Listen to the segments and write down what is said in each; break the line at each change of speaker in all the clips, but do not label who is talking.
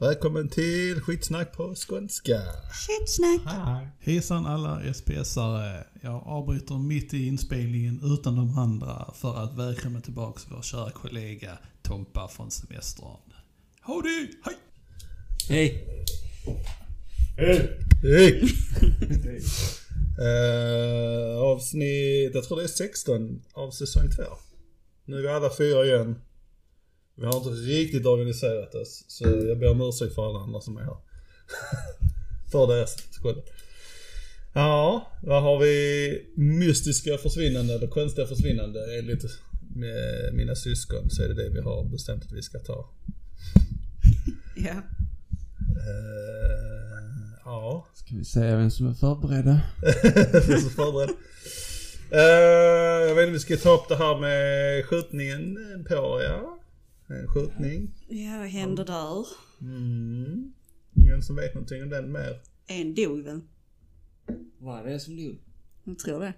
Välkommen till skitsnack på skånska.
Shitsnack.
Hejsan alla SPSare. Jag avbryter mitt i inspelningen utan de andra för att välkomna tillbaks vår kära kollega Tompa från semestern. Howdy! Hej!
Hej!
Hej! uh, avsnitt, jag tror det är 16 av säsong 2. Nu är vi alla fyra igen. Vi har inte riktigt organiserat oss, så jag ber om ursäkt för alla andra som är här. för deras skull. Ja, vad har vi? Mystiska försvinnande eller konstiga försvinnande enligt med mina syskon så är det det vi har bestämt att vi ska ta.
Ja.
Uh, ja.
Ska vi säga vem som är förberedda?
Vi är så förberedd. Uh, jag vet inte, vi ska ta upp det här med skjutningen på, ja. En skjutning.
Ja, vad hände där?
Mm. Ingen som vet någonting om den mer?
En dog väl?
Vad är det som dog?
Jag tror det.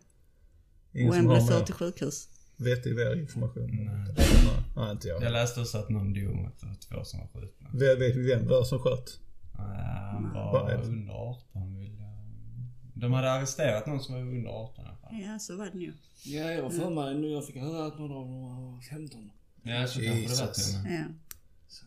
Ingen
Och en blev förd till sjukhus.
vettig information?
Nej.
Nej, nej inte jag.
Jag läste också att någon dog mot två som var skjutna.
Vet, vet vi vem det var som sköt?
Nej, Han var
det?
under 18 vill jag... De hade arresterat någon som var under 18 i alla fall.
Ja, så var det nog.
Ja, jag var för mig nu. Jag fick höra att någon av dem var 15.
Ja, så kanske det var till och med.
Ja.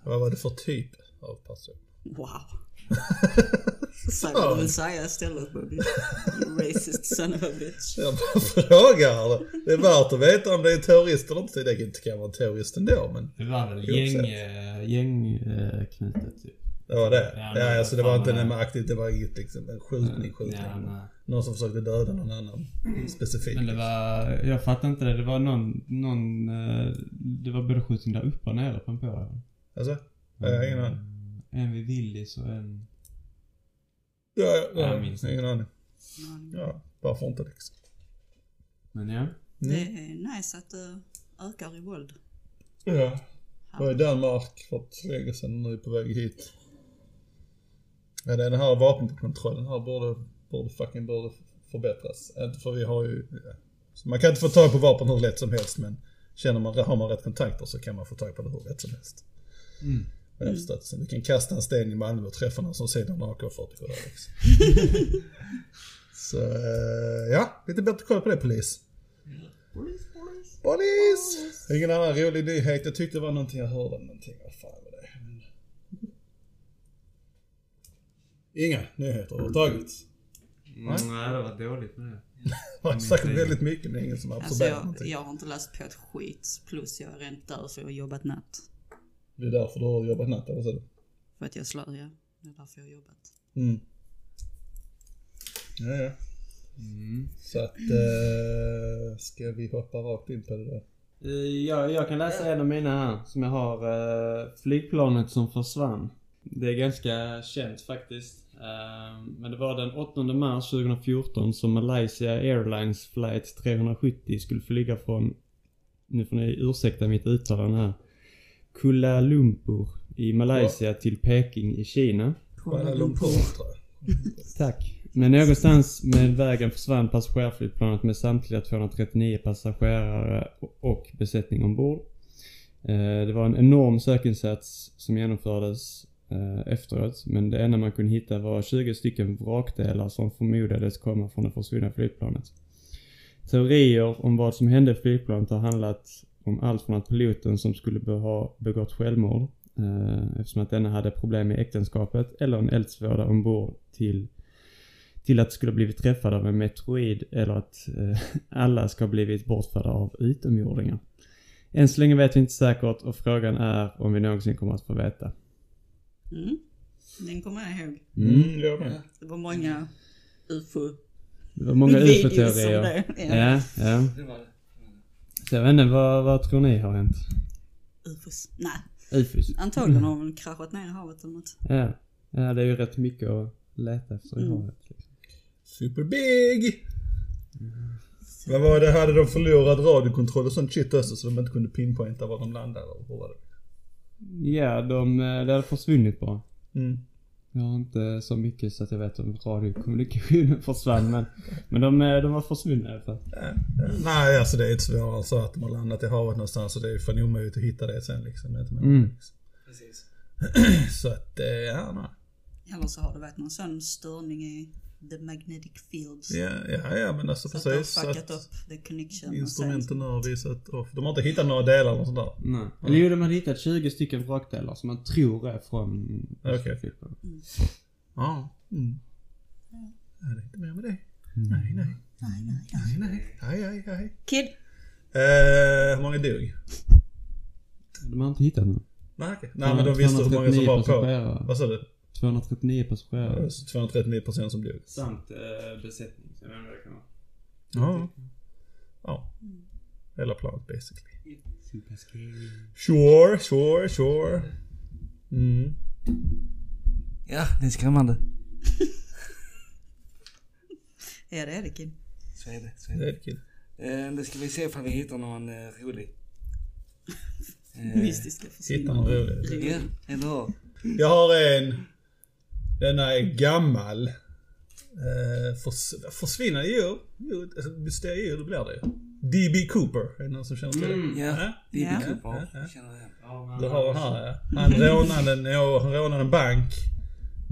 Vad var det för typ av person?
Wow. Säg vad du vill säga istället Bobby. You racist son of a bitch.
Jag bara frågar. Det är värt att veta om det är en terrorist eller inte. Det kan vara en terrorist ändå men
Det var väl gäng, äh, gängknutet typ.
Det var det.
Ja,
Ja, alltså det var inte
det?
en aktivt, det var inget liksom en skjutning, skjutning.
Ja.
Någon som försökte döda någon annan specifikt.
Men det var, jag fattar inte det. Det var någon, någon, eh, det var både skjutning där uppe och nere på en påre.
Alltså? Jag har ingen aning.
En vid Willys och en...
Ja, ja,
Jag
ja,
minns
ingen aning. Ja, varför inte liksom.
Men ja.
Det är nice att det ökar i våld.
Ja. Jag var i Danmark för ett länge sedan och nu är på väg hit. Ja, den här vapenkontrollen här borde, borde fucking borde förbättras. För vi har ju, ja. man kan inte få tag på vapen hur lätt som helst men känner man, har man rätt kontakter så kan man få tag på det hur lätt som helst.
Mm.
Den förståelsen. Du kan kasta en sten i Malmö och träffa någon som säljer en AK47 liksom. Så eh, ja, lite bättre koll på det polis. Polis! Ingen annan rolig nyhet. Jag tyckte det var någonting jag hörde någonting. Vad fan var det? Inga nyheter överhuvudtaget.
Nej, det var dåligt med det.
Det var säkert väldigt mycket men ingen som
Alltså
absorberar
jag,
någonting.
jag har inte läst på ett skit. Plus jag är rent där så jag har jobbat natt.
Det är därför du har jobbat natt eller så?
För att jag slår, ja. Det är därför jag har jobbat.
Mm. Ja, ja.
Mm.
Så att, eh, ska vi hoppa rakt in på det då?
Eh, Ja, jag kan läsa en av mina här som jag har. eh, flygplanet som försvann. Det är ganska känt faktiskt. Eh, men det var den 8 mars 2014 som Malaysia Airlines flight 370 skulle flyga från, nu får ni ursäkta mitt uttalande här, Kuala Lumpur i Malaysia till Peking i Kina.
Kuala Lumpur tror jag.
Tack. Men någonstans med vägen försvann passagerarflygplanet med samtliga 239 passagerare och besättning ombord. Eh, Det var en enorm sökinsats som genomfördes Eh, efteråt, men det enda man kunde hitta var 20 stycken vrakdelar som förmodades komma från det försvunna flygplanet. Teorier om vad som hände i flygplanet har handlat om allt från att piloten som skulle ha begått självmord eh, eftersom att denna hade problem med äktenskapet eller en eldsvåda ombord till till att skulle blivit träffad av en meteorid eller att eh, alla ska ha blivit bortförda av utomjordingar. Än så länge vet vi inte säkert och frågan är om vi någonsin kommer att få veta.
Mm. Den kommer jag ihåg.
Mm, jag med.
Det var många ufo
Det var många ufo-teorier.
det. Ja.
Ja, ja.
Det var det.
Så jag vet inte, vad, vad tror ni har hänt?
Ufos. Nej,
Ufos?
antagligen har de kraschat ner i havet eller något.
Ja. Ja, det är ju rätt mycket att leta efter i
Mm.
havet. Liksom.
Super big! Vad var det? Hade de förlorat radiokontroll och sånt shit också så de inte kunde pinpointa var de landade? Eller hur var det?
Ja, de, eh, det hade försvunnit bara.
Mm.
Jag har inte så mycket så att jag vet om radiokommunikationen försvann men, men de, eh, de var försvunna i alla fall.
Ja. Nej, alltså det är inte svårare så att de har landat i havet någonstans och det är fan omöjligt att hitta det sen liksom. Det är
Mm.
liksom.
Precis.
Så att, eh, ja, nej.
Eller så har det varit någon sån störning i the magnetic fields.
Ja, ja, ja men alltså
Så att det har
precis. Så
fuckat
att
upp the connection.
instrumenten har visat off. De har inte hittat några delar eller sånt där.
Nej. Eller jo, de hade hittat 20 stycken vrakdelar som man tror är från
Okej.
flygplanet.
Ja. Mm. Ja, det är inte mer med det. Nej, nej.
Nej, nej, nej.
Nej, nej. Nej, nej, nej.
Kid,
Eh, hur många dog?
De har inte hittat någon.
Nej, okej. Nej, men de visste hur många som var på. Vad sa du?
239 passagerare.
Alltså 239 personer som dog.
Samt eh, besättning. Så jag vet inte vad det kan vara.
Ja. Ja. Hela planet basically. Sure, sure, sure. Mm.
Ja, det är skrämmande.
ja det är det Kid.
Så är det. Så är
Det
det.
är kul.
Eh, då ska vi se ifall vi hittar någon eh, rolig. Eh,
Mystiska
Hitta någon
försvinnanden.
rolig.
Ja, eller hur?
Jag har en. Denna är gammal. Eh, förs försvinner djur. Alltså, det är djur, då blir det ju. D.B. Cooper, är det någon som känner till det?
Ja,
Ja.
det är
Ja.
ja.
Ja, ja.
Det.
Du har den här ja. Han rånade, en, ja, han rånade en bank.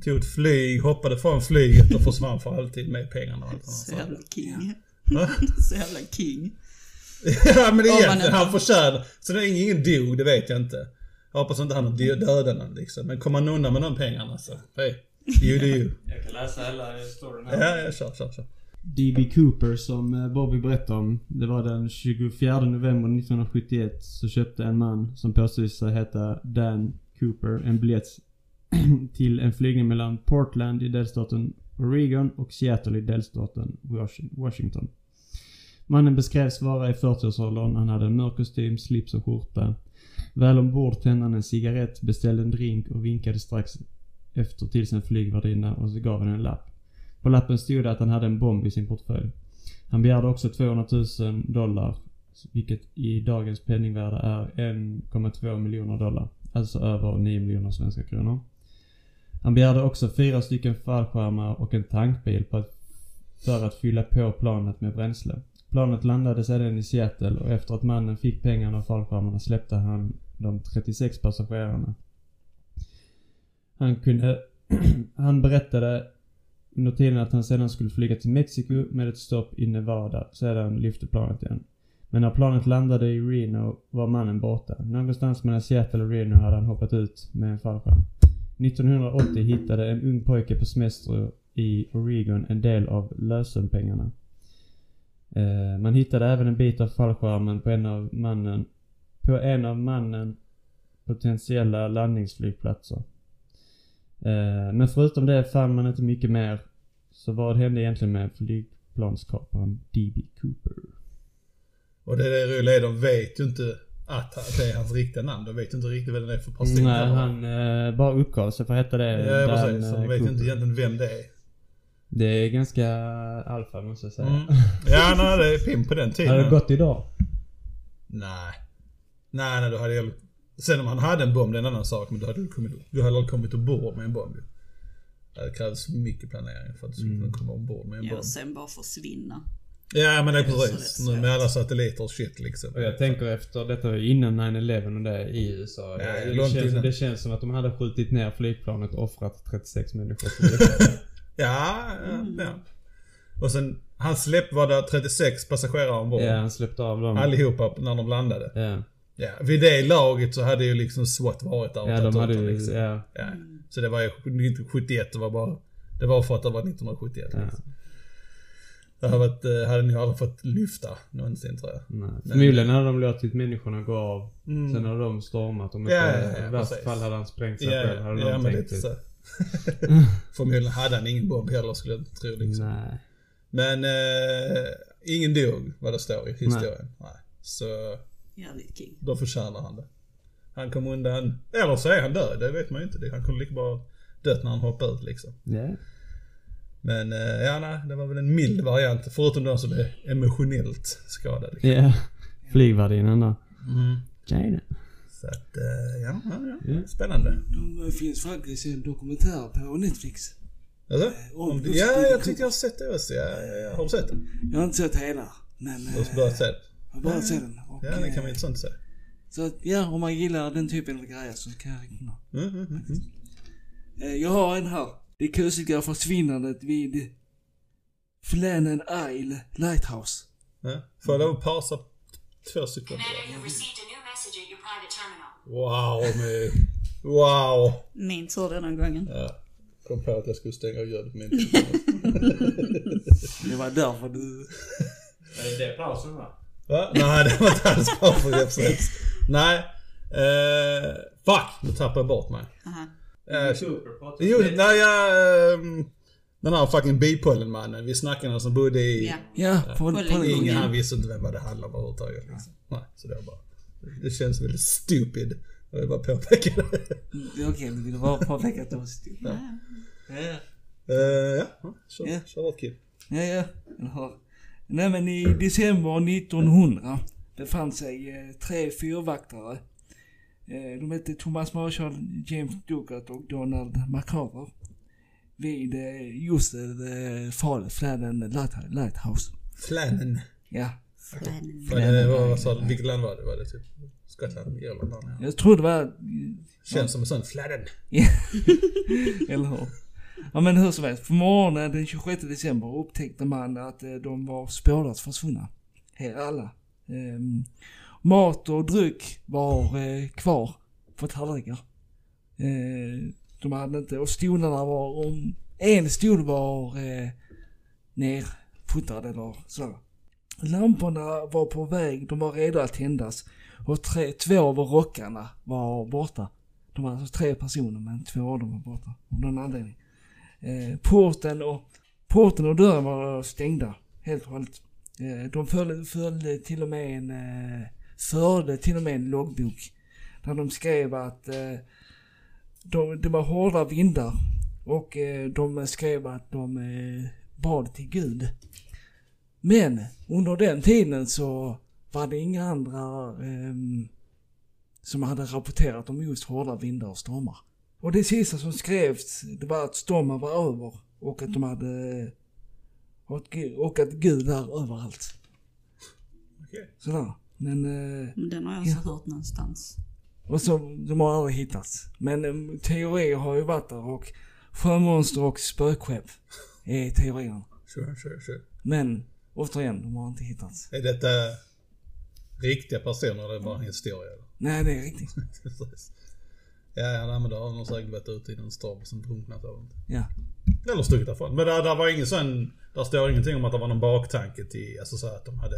Tog ett flyg, hoppade från flyget och försvann för alltid med pengarna
Så jävla king. Så jävla king.
ja men det är egentligen, han förtjänar. Så länge ingen dog, det vet jag inte. Jag hoppas inte han har dö- dödat någon liksom. Men kommer han undan med de pengarna så, hej. You do you.
Jag kan läsa hela storyn
Ja, ja, kör, kör, kör.
D.B. Cooper som eh, Bobby berättade om. Det var den 24 november 1971 så köpte en man som påstod sig heta Dan Cooper en biljett till en flygning mellan Portland i delstaten Oregon och Seattle i delstaten Washi- Washington. Mannen beskrevs vara i 40-årsåldern. Han hade en mörk kostym, slips och skjorta. Väl ombord tände han en cigarett, beställde en drink och vinkade strax efter till sin flygvärdinna och så gav han en lapp. På lappen stod det att han hade en bomb i sin portfölj. Han begärde också 200 000 dollar, vilket i dagens penningvärde är 1,2 miljoner dollar. Alltså över 9 miljoner svenska kronor. Han begärde också fyra stycken fallskärmar och en tankbil på att, för att fylla på planet med bränsle. Planet landade sedan i Seattle och efter att mannen fick pengarna och fallskärmarna släppte han de 36 passagerarna. Han kunde... han berättade under tiden att han sedan skulle flyga till Mexiko med ett stopp i Nevada. Sedan lyfte planet igen. Men när planet landade i Reno var mannen borta. Någonstans mellan Seattle och Reno hade han hoppat ut med en fallskärm. 1980 hittade en ung pojke på semester i Oregon en del av lösenpengarna. Eh, man hittade även en bit av fallskärmen på en av mannen på en av mannen potentiella landningsflygplatser. Eh, men förutom det fann man inte mycket mer. Så vad hände egentligen med flygplanskaparen D.B. Cooper?
Och det är det roliga är, de vet ju inte att det är hans riktiga namn. De vet ju inte riktigt vem det är för person.
Nej, han eh, bara uppgav sig för att heta det.
Ja, precis. Så
eh,
de vet ju
Cooper.
inte egentligen vem det är.
Det är ganska alfa måste jag säga.
Mm. Ja, nej, det är pimp på den tiden.
Hade det gått idag?
Nej. Nej, nej, då hade jag... Sen om han hade en bomb, det är en annan sak. Men då hade du kommit, du hade aldrig kommit ombord med en bomb ju. Det krävs mycket planering för att du skulle kunna komma ombord med en
Ja,
bomb.
sen bara försvinna.
Ja, men det är
så
precis.
det är
Nu med alla satelliter och shit liksom.
Och jag tänker efter detta innan 9-11 och det i USA.
Ja,
det,
långt
känns,
innan.
det känns som att de hade skjutit ner flygplanet och offrat 36 människor. det.
Ja, ja, ja. Och sen, han släpp var det 36 passagerare ombord.
ja, han släppte av dem.
Allihopa när de landade.
Ja,
Ja, vid det laget så hade ju liksom SWAT varit där
ja de hade ju...
liksom.
Ja,
Ja. Så det var ju 1971, det var bara... Det var för att det var 1971.
ja.
Liksom. Det hade, varit, eh, hade ni aldrig fått lyfta någonsin tror jag.
Nej. Förmodligen hade de låtit människorna gå av.
Mm.
Sen hade de stormat. Om
Ja, ja, ja,
i värsta fall hade han sprängt sig
Ja,
själv. Hade
ja
de
men
tänkt
lite så. Förmodligen hade han ingen bomb heller skulle jag tro liksom.
Nej.
Men eh, ingen dog vad det står i historien. Nej. Så
Jävligt king.
då förtjänar han det. Han kom undan, eller så är han död, det vet man ju inte. Det- Han kunde lika bra dött när han hoppade ut liksom.
Ja.
Men eh, ja, nej, det var väl en mild variant. Förutom de som är emotionellt skadade. Liksom.
Ja. Flygvärdinnan där.
Mm. Så att, eh, ja, ja, ja. Spännande.
Det finns faktiskt en dokumentär på Netflix.
Alltså?
om
Om, ja, jag tyckte jag har sett det också. Ja, ja, ja. Har du sett den?
Jag har inte sett hela. Men
Du har
eh,
börjat se den?
Jag har bara sett den. Och,
Ja, det kan
eh,
vara intressant att se.
Så att, ja, om man gillar den typen av grejer så kan jag rekommendera.
Mm, mm, mm, mm.
Eh, Jag har en här. Det kusliga försvinnandet vid Flannan Isle Lighthouse.
Ja. Får jag lov att pausa två sekunder? Wow, med... Wow!
Min tur denna gången.
Ja. Kom på att jag skulle stänga ljudet men
Det var därför du...
Är det pausen va?
Va? Nej, det var inte alls bra för referens. Nej. Eh, fuck, nu tappade jag bort mig. Eh,
Cooper pratar
jo, nej jag... ehm, den här fucking bipollenmannen. Vi snackade om som bodde i...
Ja.
Ja, på, på.
Ingen han visste inte vem det handlade om överhuvudtaget. Liksom. Nej, så det var bara... Det känns väldigt stupid. Jag vill bara påpeka det.
Det är Okej, du ville bara påpeka att det var stort. Ja. Ja,
Eh, ja, ja, kör,
Ja.
kör hårt kid.
ja. ja. Jag har. Nej men i december 1900 befann sig eh, tre fyrvaktare. Eh, de hette Thomas Marshall, James Dugat och Donald MacArthur. Vid eh, just eh, fallet, Flannan Light- Lighthouse.
Flannan.
Ja.
Vad, sa du? Vilket land var det? Var det typ Skottland? Irland?
Jag tror det var
Känns som en sån Flannan.
Eller hur? Ja men hur som helst, på morgonen den 26 december upptäckte man att eh, de var spårlöst försvunna. Alla. Um, mat och dryck var eh, kvar på tallrikar. Eh, de hade inte, och stolarna var, om en stol var eh, nerputtad eller så. Lamporna var på väg, de var redo att tändas. Och tre, två av rockarna var borta. De var alltså tre personer men två av dem var borta. Av någon anledning. Eh, porten, och, porten och dörren var stängda. Helt och hållet. Eh, de följde, följde till och med en, eh, förde till och med en loggbok. Där de skrev att eh, de, det var hårda vindar. Och eh, de skrev att de eh, bad till Gud. Men under den tiden så var det inga andra ehm, som hade rapporterat om just hårda vindar och stormar. Och det sista som skrevs, det var att stormen var över och att de hade... Och att, Gud- är överallt.
Okej.
Sådär. Men... Eh,
Men Den har jag alltså hört någonstans.
och så, de har aldrig hittats. Men eh, teorier har ju varit där och sjömonster och spökskepp är teorierna.
Sure, sure, sure.
Men återigen, de har inte hittats.
Är detta riktiga personer eller bara en historia? eller?
Nej, det är riktigt.
Ja, ja, men då har de säkert varit ute i någon storm sen drunknat det.
Ja.
Eller stuckit därifrån. Men där, där var ingen sån... Där står ingenting om att det var någon baktanke till... Alltså så att de hade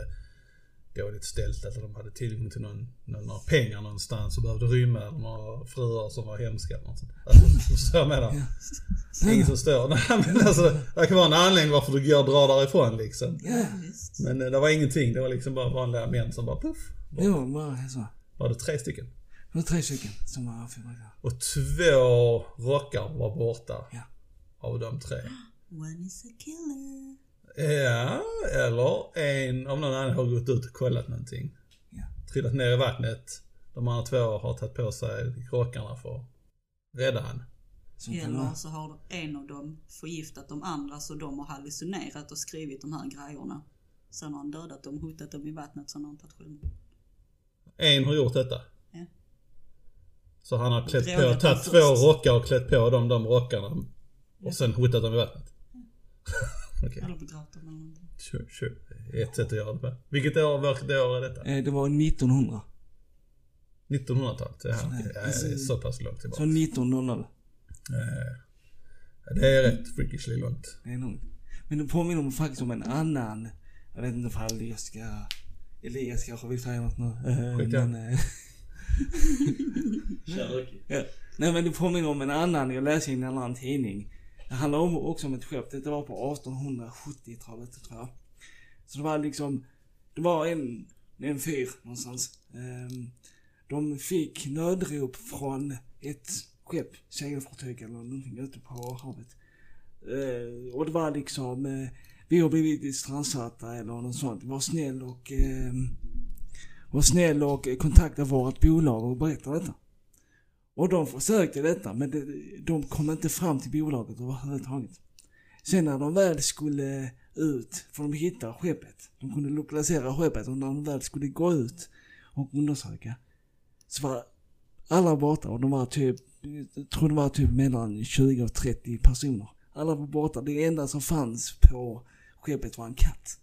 dåligt ställt eller de hade tillgång till någon, några pengar någonstans och behövde rymma eller några fruar som var hemska eller något sånt. Alltså, så jag menar. Är Ingen som står. Nej men alltså, det kan vara en anledning varför du går och drar därifrån liksom.
Ja.
Men eh, det var ingenting. Det var liksom bara vanliga män som bara puff.
det var bara så.
Var det tre stycken?
Det var tre stycken som var fyrverkare.
Och två rockar var borta.
Ja.
Av de tre.
One is a killer.
Ja, eller en av någon anledning har gått ut och kollat någonting.
Ja.
Trillat ner i vattnet. De andra två har tagit på sig rockarna för att rädda han.
Så
Eller så har en av dem förgiftat de andra så de har hallucinerat och skrivit de här grejerna. Sen har han dödat dem, hotat dem i vattnet, har han tagit självmord.
En har gjort detta.
Ja.
Så han har klätt på, tagit två rockar och klätt på dem de rockarna. Och sen hotat dem i vattnet. Okej,
Eller begravt dem eller någonting.
sure, sure. Ett sätt att göra det på. Vilket år, vilket år är detta?
Eh, Det var 1900.
1900-talet? Ja, ja, det är så pass långt
Så
tillbaka.
1900.
Eh, Det är rätt freakishly långt.
Det är nog. Men det påminner om faktiskt om en annan. Jag vet inte ifall jag ska... Elias kanske vill säga något nu. Eh,
Skicka.
men. ja. Nej men det påminner om en annan jag läste i en annan tidning. Det handlar om, också om ett skepp. Det var på 1870-talet tror jag. Så det var liksom, det var en, en fyr någonstans. Ehm, de fick nödrop från ett skepp, segelfartyg eller någonting ute på havet. Ehm, och det var liksom, eh, vi har blivit strandsatta eller något sånt. Var snäll och, eh, var snäll och kontakta vårt bolag och berätta detta. Och de försökte detta men de kom inte fram till bolaget överhuvudtaget. Sen när de väl skulle ut, för de hittade skeppet. De kunde lokalisera skeppet och när de väl skulle gå ut och undersöka. Så var alla borta och de var typ, jag tror det var typ mellan 20 och 30 personer. Alla var borta. Det enda som fanns på skeppet var en katt.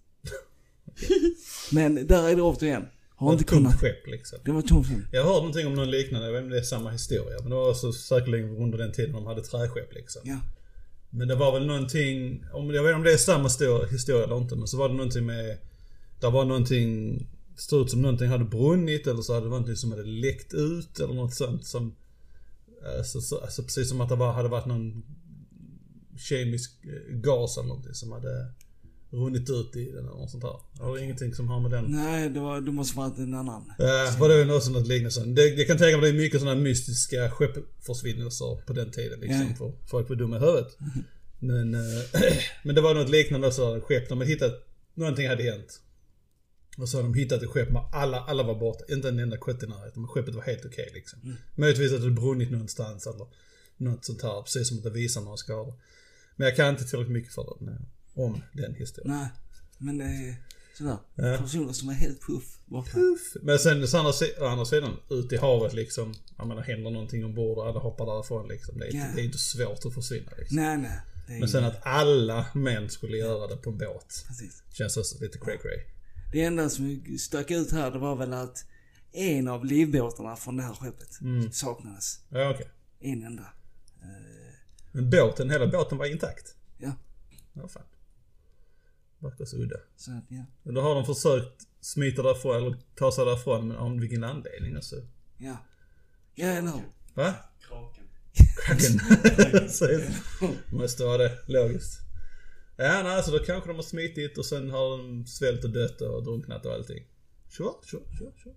Men där är det återigen. Har inte
Ett
kunnat.
skepp liksom.
Det var tomt skepp.
Jag har hört någonting om någon liknande, jag vet inte om det är samma historia. Men det var också säkerligen under den tiden de hade träskepp liksom.
Ja.
Men det var väl någonting, om, jag vet inte om det är samma stor, historia eller inte, men så var det någonting med, det var någonting, det stod ut som någonting hade brunnit eller så hade det varit någonting som hade läckt ut eller något sånt som, alltså, så, alltså precis som att det bara hade varit någon kemisk eh, gas eller någonting som hade runnit ut i den eller något sånt. Det var ingenting som har med den
Nej, det, var, det måste varit en annan.
Uh, var det väl något liknande. Det, jag kan tänka mig det är mycket sådana mystiska skeppförsvinnelser på den tiden liksom.
Ja.
För folk var dumma i huvudet. Men, eh, men det var något liknande också. Skepp, de hade hittat, någonting hade hänt. Och så hade de hittat ett skepp med alla, alla var borta. Inte en enda kött i närheten. Men skeppet var helt okej liksom.
Mm.
Möjligtvis att det brunnit någonstans eller något sånt här. Precis som att det visar några skador. Men jag kan inte tillräckligt mycket för den, eh, om den historien.
Nej, men det är sådär.
Ja.
Personer som är helt puff borta.
Puff. Men sen så andra, å andra sidan, ut i havet liksom. Jag menar händer någonting ombord och alla hoppar därifrån liksom. Det är,
Ja.
inte, det är inte svårt att försvinna liksom.
Nej, nej.
Men sen att alla män skulle göra det på en båt.
Precis.
Känns också lite cray cray.
Det enda som stack ut här, det var väl att en av livbåtarna från det här skeppet
Mm.
saknades.
Ja okej.
En enda.
Men båten, hela båten var intakt?
Ja.
Ja fan. Verkar så udda.
Så att, ja.
Men Då har de försökt smita därifrån eller ta sig därifrån men om vilken anledning alltså.
Ja. Ja, eller hur?
Va?
Kraken.
Kraken. Så är det. Måste vara det, logiskt. Ja, nej, så då kanske de har smitit och sen har de svält och dött och drunknat och allting. Sure, sure, sure, sure.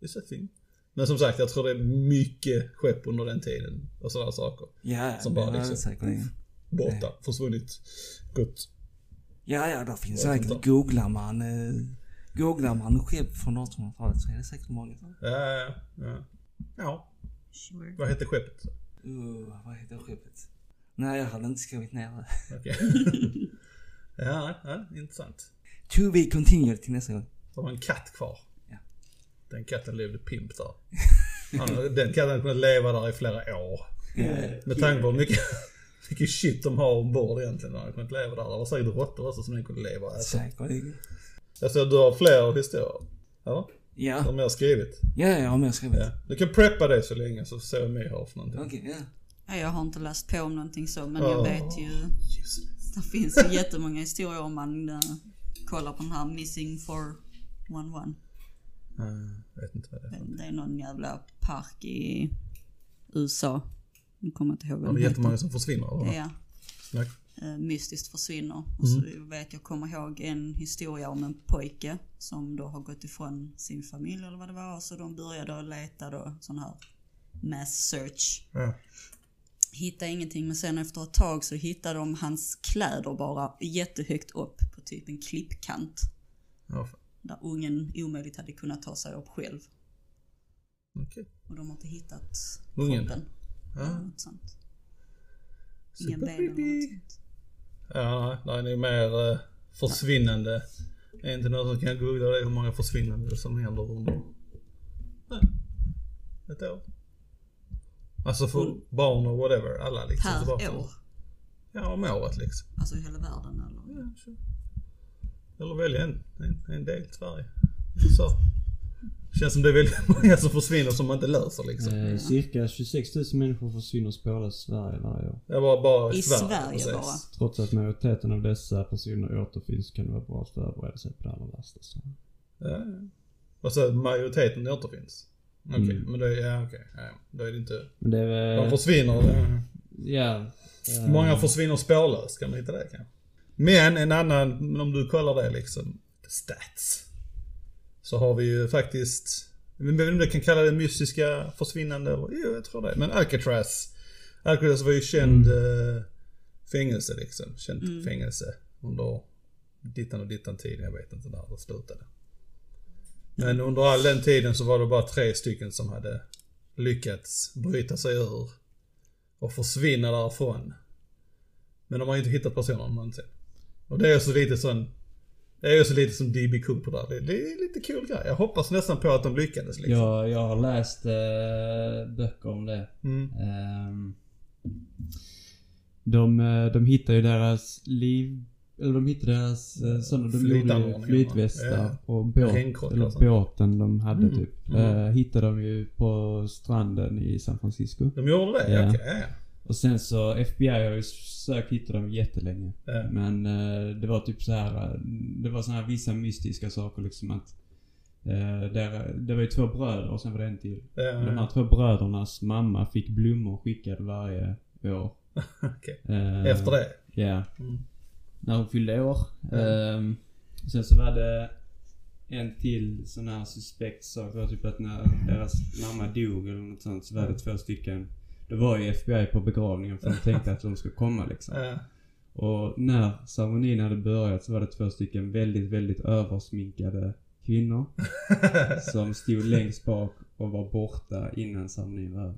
It's a thing. Men som sagt, jag tror det är mycket skepp under den tiden och sådana saker.
Ja,
Som bara liksom-. Borta, försvunnit, gått.
Ja, ja, där finns säkert.
inte.
Googlar man, eh, googlar man skepp från 1800-talet så är det säkert många.
Ja, ja, ja. Ja,
Sure.
vad hette skeppet?
Uh, vad heter skeppet? Nej, jag hade inte skrivit ner det.
Okej. ja, ja, intressant.
To be continued till nästa gång.
Det var en katt kvar.
Ja.
Den katten levde pimp där. Han, den katten hade kunnat leva där i flera år. Med tanke på hur mycket, mycket shit de har ombord egentligen. Den hade kunnat leva där. Det var säkert råttor också som den kunde leva och äta.
Säkerligen.
Jag ser att du har fler historier.
Ja,
Som jag har skrivit.
ja, jag har med skrivit.
Ja. Du kan preppa det så länge så ser jag mer har för någonting.
Okej, ja.
Ja, jag har inte läst på om någonting så men jag vet ju. Det finns ju jättemånga historier om man uh, kollar på den här Missing 411.
Uh, vet inte vad det är.
Det är någon jävla park i USA. Nu kommer jag inte ihåg vad
vi
den
jättemånga som försvinner eller?
Ja.
Snack.
eh, mystiskt försvinner. Och så
Mm.
vet jag kommer ihåg en historia om en pojke som då har gått ifrån sin familj eller vad det var. Så de började leta då sån här mass search.
Ja.
Hittade ingenting men sen efter ett tag så hittade de hans kläder bara jättehögt upp på typ en klippkant.
Ja.
Där ungen omöjligt hade kunnat ta sig upp själv.
Okej.
Och de har inte hittat
Ungen?
kroppen.
Ja.
Något sånt. Ingen
Super
ben eller
creepy.
något sånt.
Ja, nej, det är mer eh, försvinnande. Är inte någon som kan googla det hur många försvinnande som händer under nej, ett år. Alltså för barn och whatever, alla liksom.
Per
Så bara för-
år.
Ja, om året liksom.
Alltså i hela världen eller?
Ja, sure. Eller välja en, en, en del Sverige. Så. Känns som det är väldigt många som försvinner som man inte löser liksom.
Eh, cirka 26 000 människor försvinner spårlöst i Sverige varje år.
Det var bara i,
I Sverige bara.
Trots att majoriteten av dessa personer återfinns kan det vara bra att förbereda sig på det allra värsta. Så.
Ja, ja. Och så majoriteten återfinns. Okej,
Mm.
men är, ja, okej. Ja, då är det inte...
Men det är
De försvinner. ja.
Ja. eh,
Många försvinner spårlöst, kan man hitta det kanske. Men en annan, men om du kollar det liksom, stats. Så har vi ju faktiskt, jag vet inte om du kan kalla det mystiska försvinnande eller, jo jag tror det. Men Alcatraz. Alcatraz var ju känd eh, fängelse liksom. Känt fängelse under dittan och dittan tid. Jag vet inte när det slutade. Men under all den tiden så var det bara tre stycken som hade lyckats bryta sig ur och försvinna därifrån. Men de har inte hittat personen någonsin. Och det är så lite sån Det är ju så lite som DB Cooper där. Det, det är lite kul grej. Jag hoppas nästan på att de lyckades liksom.
Jag, jag har läst eh, böcker om det.
Mm.
Ehm, de, eh, de hittar ju deras liv... Eller de hittar deras eh, sådana de gjorde flytvästar
ja.
och båt, eller båten de hade
Mm.
typ.
Mm.
Eh, hittade de ju på stranden i San Francisco.
De gjorde det?
Ja.
Okej, ja, ja.
Och sen så FBI har ju sökt hitta dem jättelänge.
Ja.
Men eh, det var typ så här. eh, Det var så här vissa mystiska saker liksom att eh, där, det var ju två bröder och sen var det en till. Och De här två brödernas mamma fick blommor skickade varje år.
Okej.
Eh,
Efter det?
Ja.
Mm.
När hon fyllde år. Ehm, sen så var det en till sån här suspekt sak. Det var typ att när deras mamma dog eller något sånt så var det två stycken. Det var ju FBI på begravningen för de tänkte att de skulle komma liksom.
Ja.
Och när ceremonin hade börjat så var det två stycken väldigt, väldigt översminkade kvinnor. som stod längst bak och var borta innan ceremonin var över.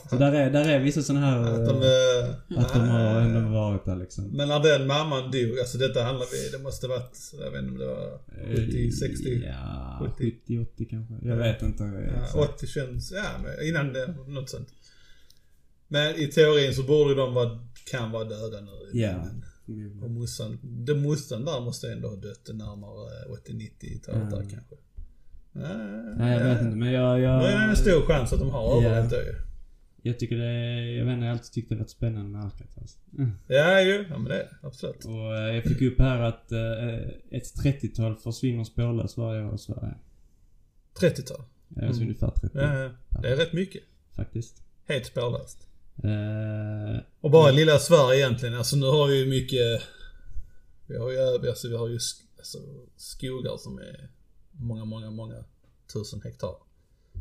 Så där är, där är vissa såna här...
Att de,
eh,
eh,
att de har ändå varit där liksom.
Men när den mamman dog, alltså detta handlar vi, det måste varit, jag vet inte om det var 70, 60,
Ja,
70.
70, 80 kanske. Jag vet inte.
ja,
exakt.
80 känns, ja men innan det, något sånt. Men i teorin så borde de vara, kan vara döda nu.
Ja.
Men, och morsan, den morsan där måste ändå ha dött närmare 80-90-talet där
Mm.
kanske. Ja,
Nej, jag
ja.
vet inte men jag... jag
Då är det en stor chans att de har
Ja.
överlevt det ju.
Jag tycker det är, Jag vet inte, jag har alltid tyckt det varit spännande med Alcatraz. Mm.
Ja, ju. Ja men det är. Absolut.
Och eh, jag fick upp här att eh, ett 30-tal försvinner spårlöst varje år i Sverige.
30-tal.
Alltså
Mm.
ungefär 30.
Ja, ja. Det är rätt mycket.
Faktiskt.
Helt spårlöst.
Eh,
Och bara lilla Sverige egentligen. Alltså nu har vi ju mycket... Vi har ju, alltså, vi har ju sk- alltså, skogar som är många, många, många tusen hektar.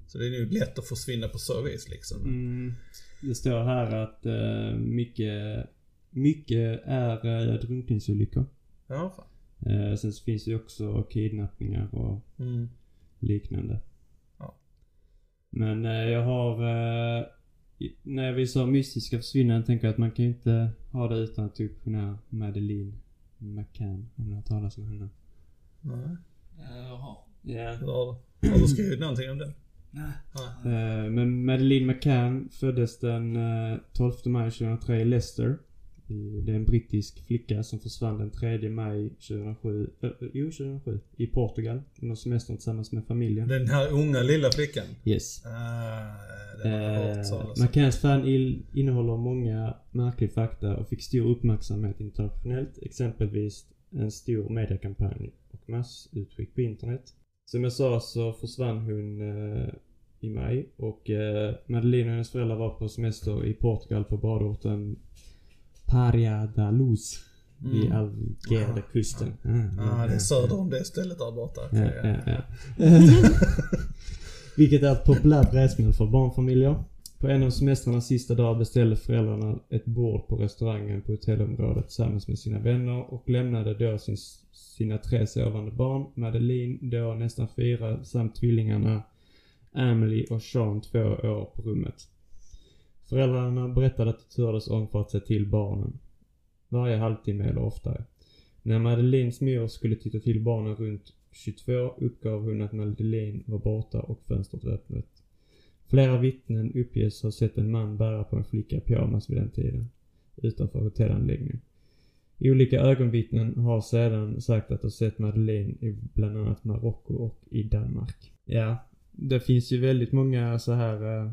Så det är nog lätt att försvinna på så vis liksom.
mm, det står här att eh, mycket, mycket är eh, drunkningsolyckor.
Ja, fan.
Eh, sen så finns det ju också kidnappningar och
Mm.
liknande.
Ja.
Men eh, jag har... Eh, när vi sa mystiska försvinnanden tänker jag att man kan ju inte ha det utan att typ den här Madeleine McCann. Om ni har talat om henne.
Nej.
Jaha.
Ja.
Har du? Skrivit någonting om det?
Nej.
Eh, men Madeleine McCann föddes den eh, 12 maj 2003 i Leicester. Det är en brittisk flicka som försvann den 3 maj 2007. Eh, jo, 2007. I Portugal. Under semestern tillsammans med familjen.
Den här unga lilla flickan.
Yes.
Ah, talas om.
McCanns fan innehåller många märkliga fakta och fick stor uppmärksamhet internationellt. Exempelvis en stor mediekampanj och massutskick på internet. Som jag sa så försvann hon eh, i maj och eh, Madeleine och hennes föräldrar var på semester i Portugal på badorten Praia da Luz vid
Mm.
Algarvekusten. Mm,
Ah, det är söder om det stället där borta.
Ja, ja, ja. Vilket är ett populärt resmål för barnfamiljer. På en av semestrarnas sista dag beställde föräldrarna ett bord på restaurangen på hotellområdet tillsammans med sina vänner och lämnade då sin, sina tre sovande barn, Madeleine, då nästan fyra, samt tvillingarna Emily och Sean, två år, på rummet. Föräldrarna berättade att de turades om för att se till barnen. Varje halvtimme eller oftare. När Madeleines mor skulle titta till barnen runt 22 uppgav hon att Madeleine var borta och fönstret var öppet. Flera vittnen uppges ha sett en man bära på en flicka i pyjamas vid den tiden. Utanför hotellanläggningen. Olika ögonvittnen har sedan sagt att de sett Madeleine i bland annat Marocko och i Danmark. Ja, det finns ju väldigt många så här. Eh,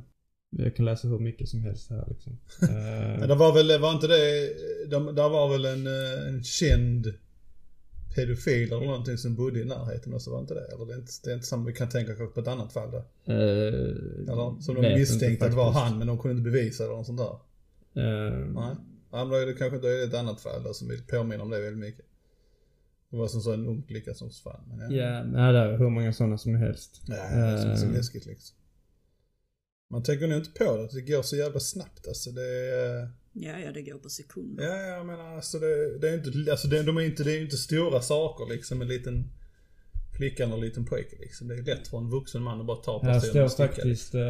jag kan läsa hur mycket som helst här liksom. Eh,
det var väl, var inte det, de, där var väl en, eh, en känd pedofil eller någonting som bodde i närheten och så var inte det? Eller det är inte, det är inte samma, vi kan tänka kanske på ett annat fall där.
eh,
Eller som de misstänkte att det var han men de kunde inte bevisa det eller något sånt där.
Eh,
Nej. Ja, men då är det kanske då är det ett annat fall där som påminner om det väldigt mycket. Det var som så en ung flicka som försvann. Ja.
Ja, nej, det är hur många sådana som helst.
Ja, det är så läskigt liksom. Man tänker nog inte på det, det går så jävla snabbt alltså. Det är,
Ja, ja, det går på sekunder.
ja, jag menar alltså det, det är inte, alltså det, de är inte, det är inte stora saker liksom. En liten flicka eller en liten pojke liksom. Det är lätt för en vuxen man att bara ta
Här
personen och
står
sticka.
faktiskt eh,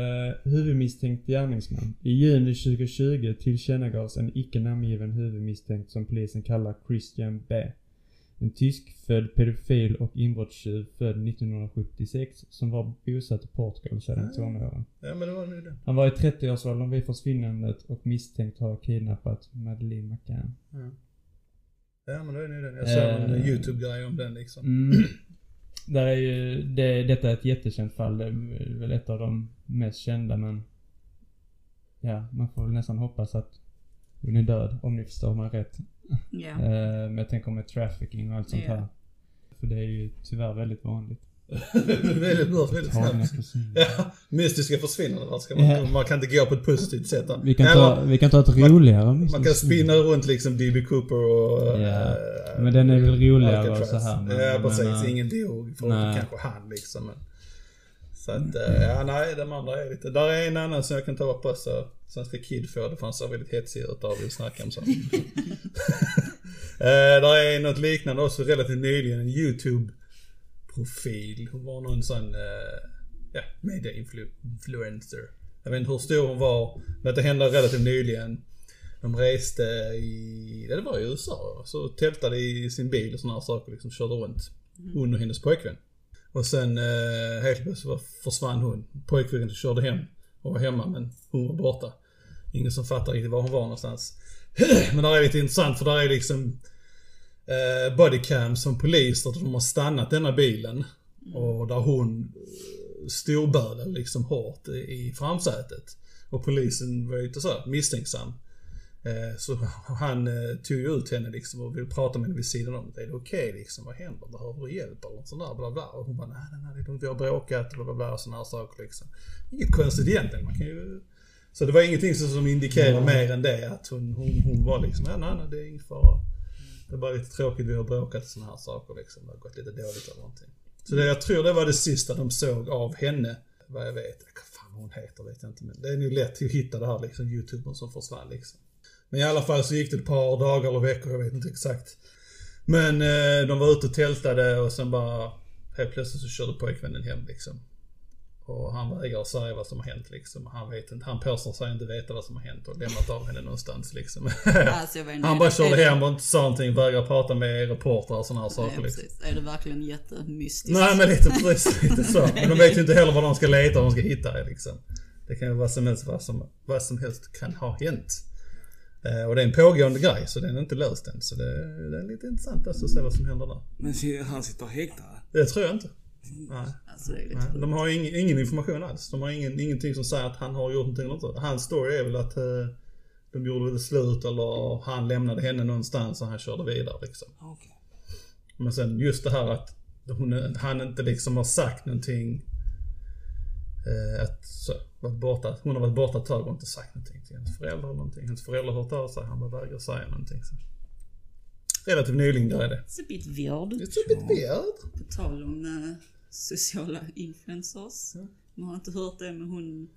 huvudmisstänkt gärningsman. I juni 2020 tillkännagavs en icke namngiven huvudmisstänkt som polisen kallar Christian B. En tyskfödd pedofil och inbrottstjuv född 1976 som var bosatt i Portugal sedan tonåren.
Ja men det var nu det.
Han var i 30-årsåldern vid försvinnandet och misstänkt ha kidnappat Madeleine McCann.
Ja men det är nu den. Jag såg en
Eh.
YouTube-grej om den liksom.
Mm. Där är ju, det, detta är ett jättekänt fall. Det är väl ett av de mest kända men... Ja, man får väl nästan hoppas att hon är död om ni förstår mig rätt. Eh, men jag tänker med trafficking och allt sånt
Ja.
här. För det är ju tyvärr väldigt vanligt.
väldigt bra, väldigt snabbt. Ja, mystiska försvinnanden. Ska man,
Ja.
man kan inte gå på ett positivt sätt.
Vi kan,
Eller,
ta, vi kan ta ett roligare
man kan spinna runt liksom D.B. Cooper och...
Ja,
eh,
Men den är väl roligare och så här. Men,
ja precis,
men,
ingen dog. För
Nej.
kanske han liksom. Men. Så att, eh, ja nej, de andra är lite... Där är en annan som jag kan ta upp också. Svenska Kid får det för han ser väldigt hetsig ut av att snacka om sånt. eh, där är något liknande också relativt nyligen, en YouTube-profil. Hon var någon sån, eh, ja, media-influencer. Jag vet inte hur stor hon var, men det hände relativt nyligen. De reste i, det var i USA, så tältade i sin bil och såna här saker liksom, körde runt. Hon och hennes pojkvän. Och sen eh, helt plötsligt försvann hon. Pojkvännen körde hem och var hemma men hon var borta. Ingen som fattar riktigt var hon var någonstans. men det är lite intressant för där är liksom eh, bodycams som poliser de har stannat denna bilen. Och där hon eh, storbölade liksom hårt i, i framsätet. Och polisen var ju lite så misstänksam. Eh, Så han eh, tog ju ut henne liksom och ville prata med henne vid sidan om. Är det okej liksom? Vad händer? Behöver du hjälp eller något sånt där? Bla bla. Och hon bara, nej nej nej, det är lugnt. vi har bråkat bla bla bla och sådana här saker liksom. Inget konstigt egentligen. Man kan ju... Så det var ingenting som, som indikerar mer än det att hon, hon, hon var liksom, ja, nej nej det är ingen fara. Det är bara lite tråkigt, vi har bråkat och sådana här saker liksom. Det har gått lite dåligt eller någonting. Så det, jag tror det var det sista de såg av henne. Vad jag vet. Vad fan hon heter vet jag inte. Men det är nog lätt att hitta det här liksom, youtubern som försvann liksom. Men i alla fall så gick det ett par dagar eller veckor, jag vet inte exakt. Men eh, de var ute och tältade och sen bara helt plötsligt så körde pojkvännen hem liksom. Och han vägrar säga vad som har hänt liksom. Han vet inte, han påstår sig inte veta vad som har hänt och lämnat av henne någonstans liksom.
Alltså,
han bara körde hem och inte sa någonting, vägrade prata med reportrar och sådana här saker
Nej,
liksom.
Är det verkligen jättemystiskt?
Nej men lite precis, lite så. Men de vet ju inte heller vad de ska leta och de ska hitta liksom. Det kan ju vad som helst, vad som, vad som helst kan ha hänt. Eh, och det är en pågående grej så den är inte löst än. Så det, det är lite intressant alltså att se vad som händer där.
Men han sitter häktad.
Det tror jag inte. Nej.
Alltså, det
Nej. De har ingen, ingen information alls. De har ingen, ingenting som säger att han har gjort någonting eller inte. Hans story är väl att eh, de gjorde väl slut eller han lämnade henne någonstans och han körde vidare liksom.
Okej.
Men sen just det här att hon, han inte liksom har sagt någonting. Eh, att så, varit borta, hon har varit borta ett tag och inte sagt någonting till hennes föräldrar eller någonting. Hennes föräldrar har hört av sig, han bara vägrar säga någonting. Så. Relativt nyligen där är det.
It's a bit weird.
It's a bit weird.
På tal om eh, sociala influencers. Man har inte hört det med hon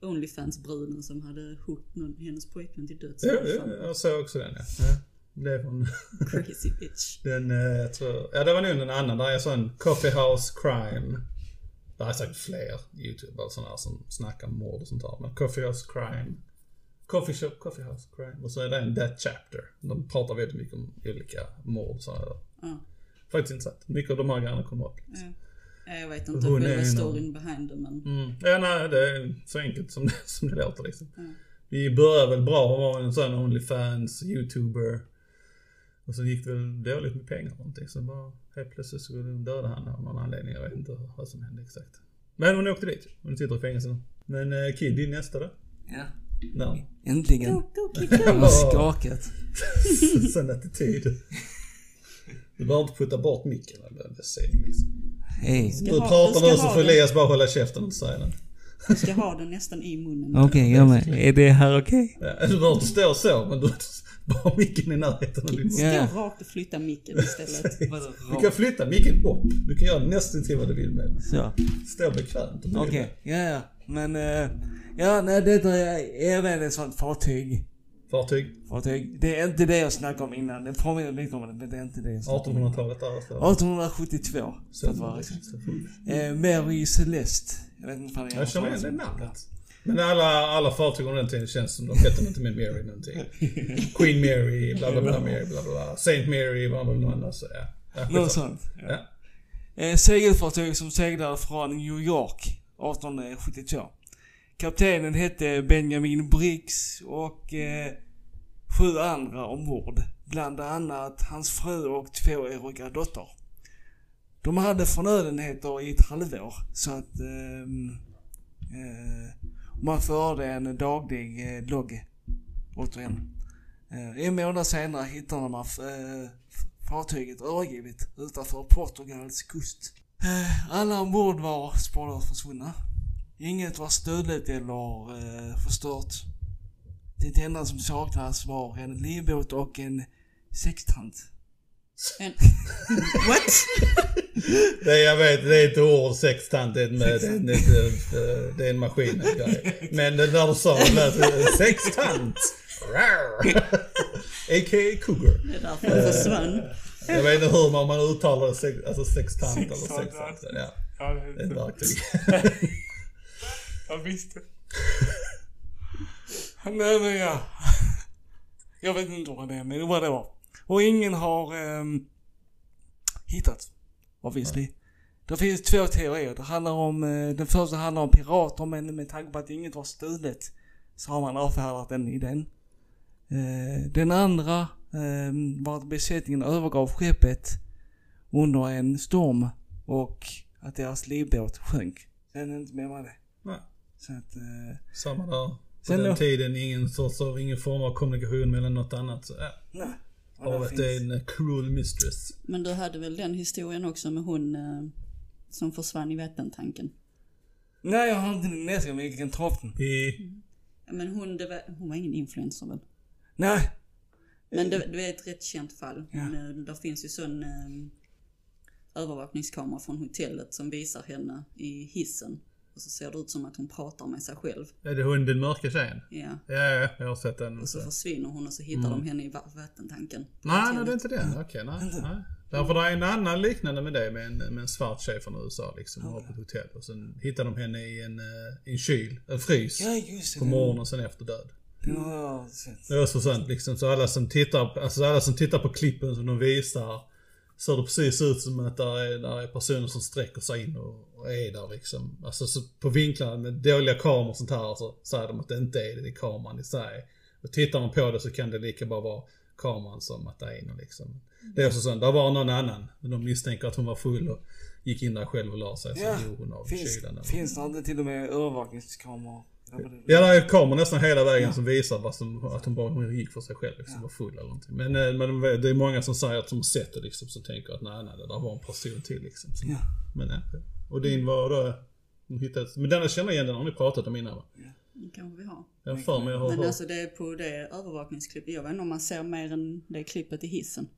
Onlyfans-bruden som hade någon, hennes pojkvän till döds.
Ja, ja, jag såg också den ja. ja. Det från
Crazy bitch.
den, eh, jag tror, ja det var nog en annan. Där är sån Coffee House Crime. Det är säkert fler youtubers sådana här som snackar om mord och sånt där. Men Coffee House Crime. Coffee Shop, Coffee House Crime. Och så är det en That Chapter. De pratar väldigt mycket om olika mord och sådär.
Ja.
Faktiskt intressant. Mycket av de här grejerna kommer upp.
Ja. Ja, Jag vet inte själva storyn behind det men
Mm. Ja, nej, det är så enkelt som, som det låter liksom.
Mm.
Vi började väl bra, hon var en sån Onlyfans, YouTuber. Och så gick det väl dåligt med pengar och någonting. Så bara helt plötsligt så dödade han av någon anledning. Jag vet inte vad som hände exakt. Men hon åkte dit. Hon sitter i fängelse nu. Men eh, Kid, din nästa då?
Ja.
Där.
Äntligen.
Go!
har skakat.
Sån attityd. Du behöver inte putta bort micken det säger liksom.
Hej.
Du pratar nu så får. Elias bara hålla käften och inte säga något.
Du ska ha den nästan i munnen.
Okej, jag med. Är det här okej?
Ja, du behöver inte stå så, men du bara micken i närheten av din
Stå
Ja.
rakt och flytta micken istället.
Du kan flytta micken upp. Du kan göra nästan till vad du vill med den.
Så.
Stå bekvämt.
Okej, ja ja. Men, eh, ja nej detta är även ett sånt fartyg.
Fartyg.
Fartyg. Det är inte det jag snackade om innan. Det påminner lite om det, men det är inte det jag snackade om.
1800-talet där. Så.
1872. För att vara exakt. Eh, Mary Celeste. Jag vet inte om
Jag känner igen det namnet. Men alla, alla fartyg under den tiden känns som de hette inte med Mary någonting. Queen Mary, bla bla bla, Mary, bla bla bla. Saint Mary var väl någon annan så ja. ja
Något sånt. Ja.
Ja.
Eh, segelfartyg som seglade från New York 1872. Kaptenen hette Benjamin Briggs och eh, sju andra ombord. Bland annat hans fru och tvååriga dotter. De hade förnödenheter i ett halvår så att ehm, eh, man förde en daglig eh, logg återigen. Eh, en månad senare hittade man eh, fartyget övergivet utanför Portugals kust. Eh, Alla ombord var spårlöst försvunna. Inget var stulet eller eh, förstört. Det enda som saknades var en livbåt och en sextant.
En... What?
Det jag vet, det är ett ord, sextant, det är, med, det, är, det, är, det är en maskin. Men det när du sa det lät det, sextant. A.k.a. cougar.
Det är därför den försvann.
Jag vet inte hur man, man uttalar det, sex, alltså sextant eller
Sextant.
Ja,
Ja,
det är ett verktyg.
Jag visste. Nej men ja. Jag vet inte vad det är, men var. Och ingen har ehm, hittat, obviously. Det finns två teorier. Det handlar om, eh, den första handlar om pirater, men med tanke på att inget var stulet så har man avfärdat den idén. Eh, den andra ehm, var att besättningen övergav skeppet under en storm och att deras livbåt sjönk. Sen är det inte mer med det.
Nej.
Så att, eh,
Samma där. På
Sen
den
då?
tiden ingen sorts av, ingen form av kommunikation mellan något annat. Så, ja.
nej. Och
Havet
där
är
finns-
en eh, cruel mistress.
Men du hade väl den historien också med hon eh, som försvann i vattentanken?
Nej, jag har inte läst men jag kan ta upp den.
I,
Ja, Men hon, det var, hon var ingen influencer väl?
Nej.
Men det, det är ett rätt känt fall.
Ja.
Eh, där finns ju sån eh, övervakningskamera från hotellet som visar henne i hissen. Och så ser det ut som att hon pratar med sig själv.
är det hon den mörka tjejen?
Ja.
Ja, ja, jag har sett den.
Och så försvinner hon och så hittar de henne i va- vattentanken.
Nej, nej, det är inte det. Okej, nej, nej. Därför det är en annan liknande med det med en, med en svart tjej från USA liksom. Hon var på ett hotell och sen hittar de henne i en, eh, i en kyl, en frys.
Ja, just det.
På morgonen och sen efter död.
Sett.
Det är så sant liksom. Så alla som tittar, alltså alla som tittar på klippen som de visar. Ser det precis ut som att där är, där är personer som sträcker sig in och, och är där liksom. Alltså så på vinklarna med dåliga kameror och sånt här så säger de att det inte är det, det är kameran i sig. Och tittar man på det så kan det lika bara vara kameran som att det är inne liksom. Det är också så, där var någon annan. Men de misstänker att hon var full och gick in där själv och la sig. Så
Ja,
dog hon av
Finns,
kylan.
finns det inte till och med övervakningskameror? Ja, det-
Ja, det är kameror nästan hela vägen som visar vad som, att hon bara gick för sig själv liksom, var full eller någonting. Men, eh, men det är många som säger att de sett det liksom, som tänker att nej, nej, det där var en person till liksom. Så,
Ja.
Men ja. Och din var då, hon hittades, men denna känner jag igen, den har ni pratat om innan va?
Det kanske vi har.
Jag för mig jag har
Men
hört.
alltså det är på det övervakningsklippet. Jag vet inte om man ser mer än det klippet i hissen.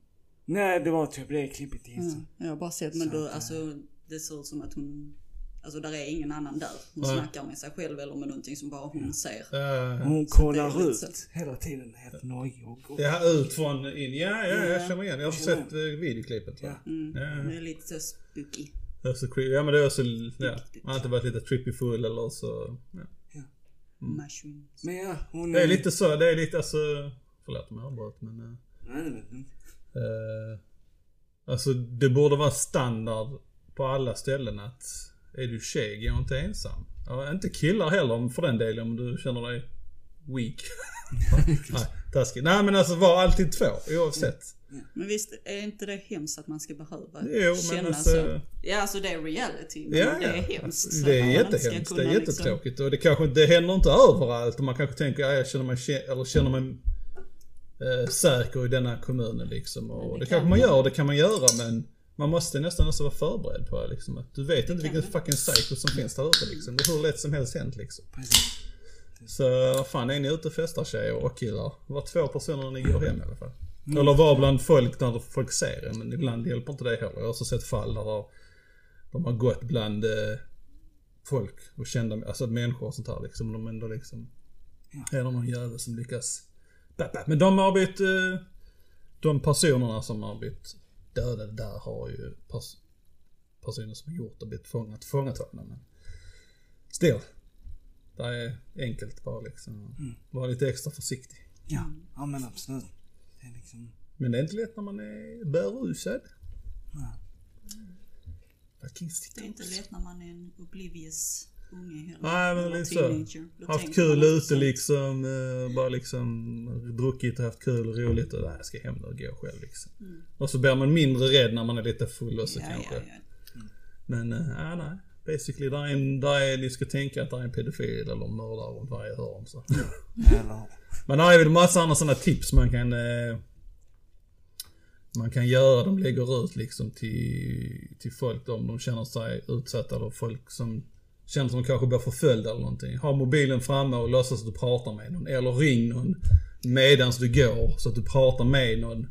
Nej, det var typ det klippet i hissen.
Mm. Jag har bara sett, men
Så
då,
att, eh,
alltså det ser ut som att hon, alltså där är ingen annan där. Hon
Nej.
snackar med sig själv eller med någonting som bara hon ser.
Ja,
Hon
är
kollar ut
så.
hela tiden, helt nojig
ja, ut från in. Ja, ja, jag
Ja.
känner igen. Jag har sett eh, videoklippet.
Ja.
Mm.
Ja, ja.
Det är lite så spooky.
Är så creepy. Ja men det är också, ja. Man har inte varit lite trippy full eller så. Ja.
Mushrooms.
Men ja, hon...
Det är lite så, det är lite alltså, förlåt om jag avbröt men. eh,
Nej, det vet jag inte.
Eh, alltså det borde vara standard på alla ställen att är du tjej, gå inte ensam. Ja, inte killar heller för den delen om du känner dig weak. Nej, taskigt. Nej men alltså var alltid två oavsett.
Men visst, är inte det hemskt att man ska behöva
Jo, men
känna
alltså-
så? Ja, alltså det är reality, men
Ja,
det är
ja.
hemskt.
Det är
Att man inte ska
jättehemskt. Det är
liksom-
jättetråkigt. Och det kanske det händer inte överallt. Och man kanske tänker, ja, jag känner mig, eller känner mig eh, säker i denna kommunen liksom. Och
det
det,
kan
kanske man
man.
gör, det kan man göra men man måste nästan också vara förberedd på det liksom. Att du vet inte vilken fucking psycho som finns där ute liksom. Det är hur lätt som helst hänt liksom. Så fan, är ni ute och festar tjejer och killar? Var två personer när ni går hem i alla fall. Eller var bland folk när folk ser er, men ibland hjälper inte det heller. Jag har också sett fall där de- har gått bland eh, folk och kända, alltså människor och sånt här liksom. De ändå liksom, är det någon jävel som lyckas. Men de har blivit, eh, de personerna som har blivit dödade där har ju pers- personer som har gjort och blivit fångat, fångatagna. Men still. Det är enkelt bara liksom. Vara lite extra försiktig.
Ja, ja men absolut. Det är liksom...
Men det är inte lätt när man är berusad.
Ja.
Fucking
Det är inte lätt när man är en oblivious unge heller.
Nej, men lite så. Haft kul ute liksom. eh, Bara liksom druckit och haft kul och roligt och nej, jag ska hem nu och gå själv liksom. Och så blir man mindre rädd när man är lite full också
Mm. Ja,
kanske.
ja, ja.
Men äh, nej. Basically, där är, en, där är, ni ska tänka att det är en pedofil eller en mördare runt varje hörn. Så. Men där är väl massa andra sådana tips man kan eh, man kan göra. De lägger ut liksom till, till folk om de känner sig utsatta eller folk som känner som de kanske blir förföljda eller någonting. Ha mobilen framme och låtsas att du pratar med någon. Eller ring någon medans du går så att du pratar med någon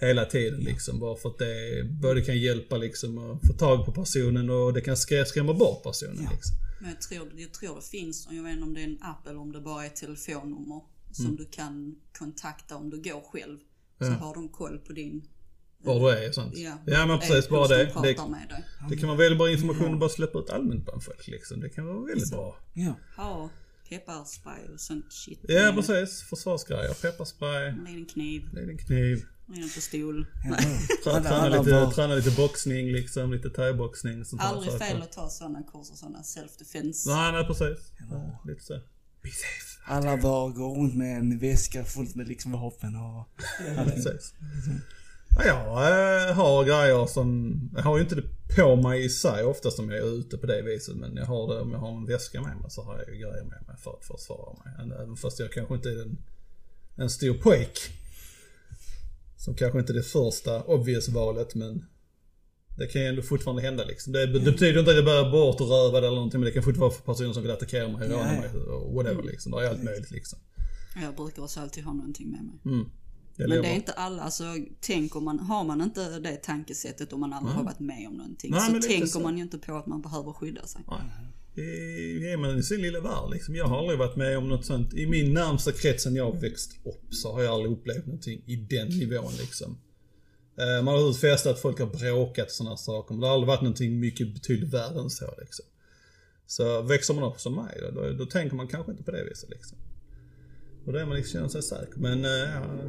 hela tiden liksom. Bara för att det både kan hjälpa liksom att få tag på personen och det kan skrä- skrämma bort personen
Ja.
liksom.
Men jag tror, jag tror det finns, och jag vet inte om det är en app eller om det bara är telefonnummer som
Mm.
du kan kontakta om du går själv. Så har de koll på din...
Var du är och sånt.
Ja,
ja men precis, bara det. det.
med dig.
Det kan vara väldigt bra information att bara släppa ut allmänt bland folk liksom. Det kan vara väldigt bra.
Ja.
Ha pepparspray och sånt shit.
Ja
med.
precis, försvarsgrejer. Pepparspray,
En liten kniv,
kniv.
en liten pistol.
Trä-
Alla-
Träna lite, träna lite boxning liksom, lite thaiboxning. sånt här
Aldrig
saker.
fel att ta sådana kurser, sådana self-defense.
Nej, nej precis. Ja, lite så. Be safe.
Alla bara går runt med en väska fullt med liksom vapen och...
Precis. Ja, jag eh, har grejer som, jag har ju inte det på mig i sig oftast om jag är ute på det viset. Men jag har det, om jag har en väska med mig så har jag ju grejer med mig för att försvara mig. Även fast jag kanske inte är en, en stor pojk. Som kanske inte är det första obvious valet men det kan ju ändå fortfarande hända liksom. Det, det betyder inte att jag börjar bort och röva eller någonting men det kan fortfarande vara personer som vill attackera mig, råna
Ja,
mig och whatever liksom. Det är allt möjligt liksom.
Jag brukar också alltid ha någonting med mig.
Mm.
Men det är inte alla, alltså tänker man, har man inte det tankesättet om man aldrig har varit med om någonting
Nej,
så tänker
så.
man ju inte på att man behöver skydda sig.
I- Är man i sin lilla värld liksom. Jag har aldrig varit med om något sånt. I min närmsta krets sen jag växt upp så har jag aldrig upplevt någonting i den nivån liksom. Eh, Man har att folk har bråkat och sådana saker. Men det har aldrig varit någonting mycket betydligt värre än så liksom. Så växer man upp som mig då, då, då tänker man kanske inte på det viset liksom. Och då är man liksom, känner sig säker. Men eh, ja, det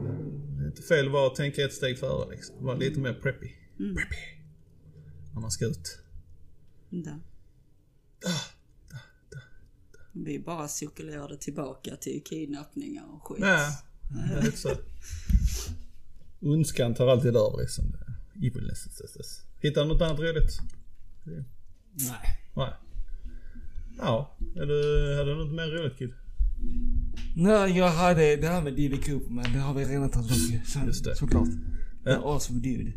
inte fel att vara att tänka ett steg före liksom. Vara lite mer preppy. Preppy. När man ska ut.
Där. Vi bara cirkulerade tillbaka till kidnappningar och skit.
Ja, är lite så. Ondskan tar alltid över liksom. Evilness. Hittar du något annat roligt?
Nej.
Nej. Ja, är du, hade du något mer roligt Kid?
Nej, jag hade det här med D.B. Cooper men det har vi redan tagit upp så,
Just det.
Såklart.
Ja.
Awesome dude.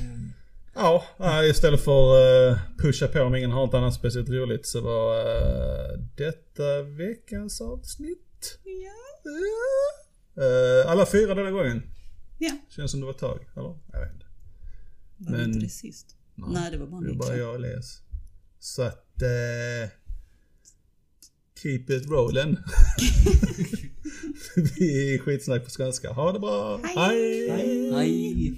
Mm.
Ja, nej, istället för uh, pusha på om ingen har något annat speciellt roligt så var uh, detta veckans avsnitt.
Ja.
Uh, alla fyra denna gången.
Ja.
Känns som det var ett tag, eller? Jag vet inte.
Var det
Men-
inte det sist? Nej, det var bara
Det
Niklas.
bara jag och Elias. Så att... Eh, keep it rolling. Vi är skitsnack på skånska. Ha det bra. Hej.
Hej.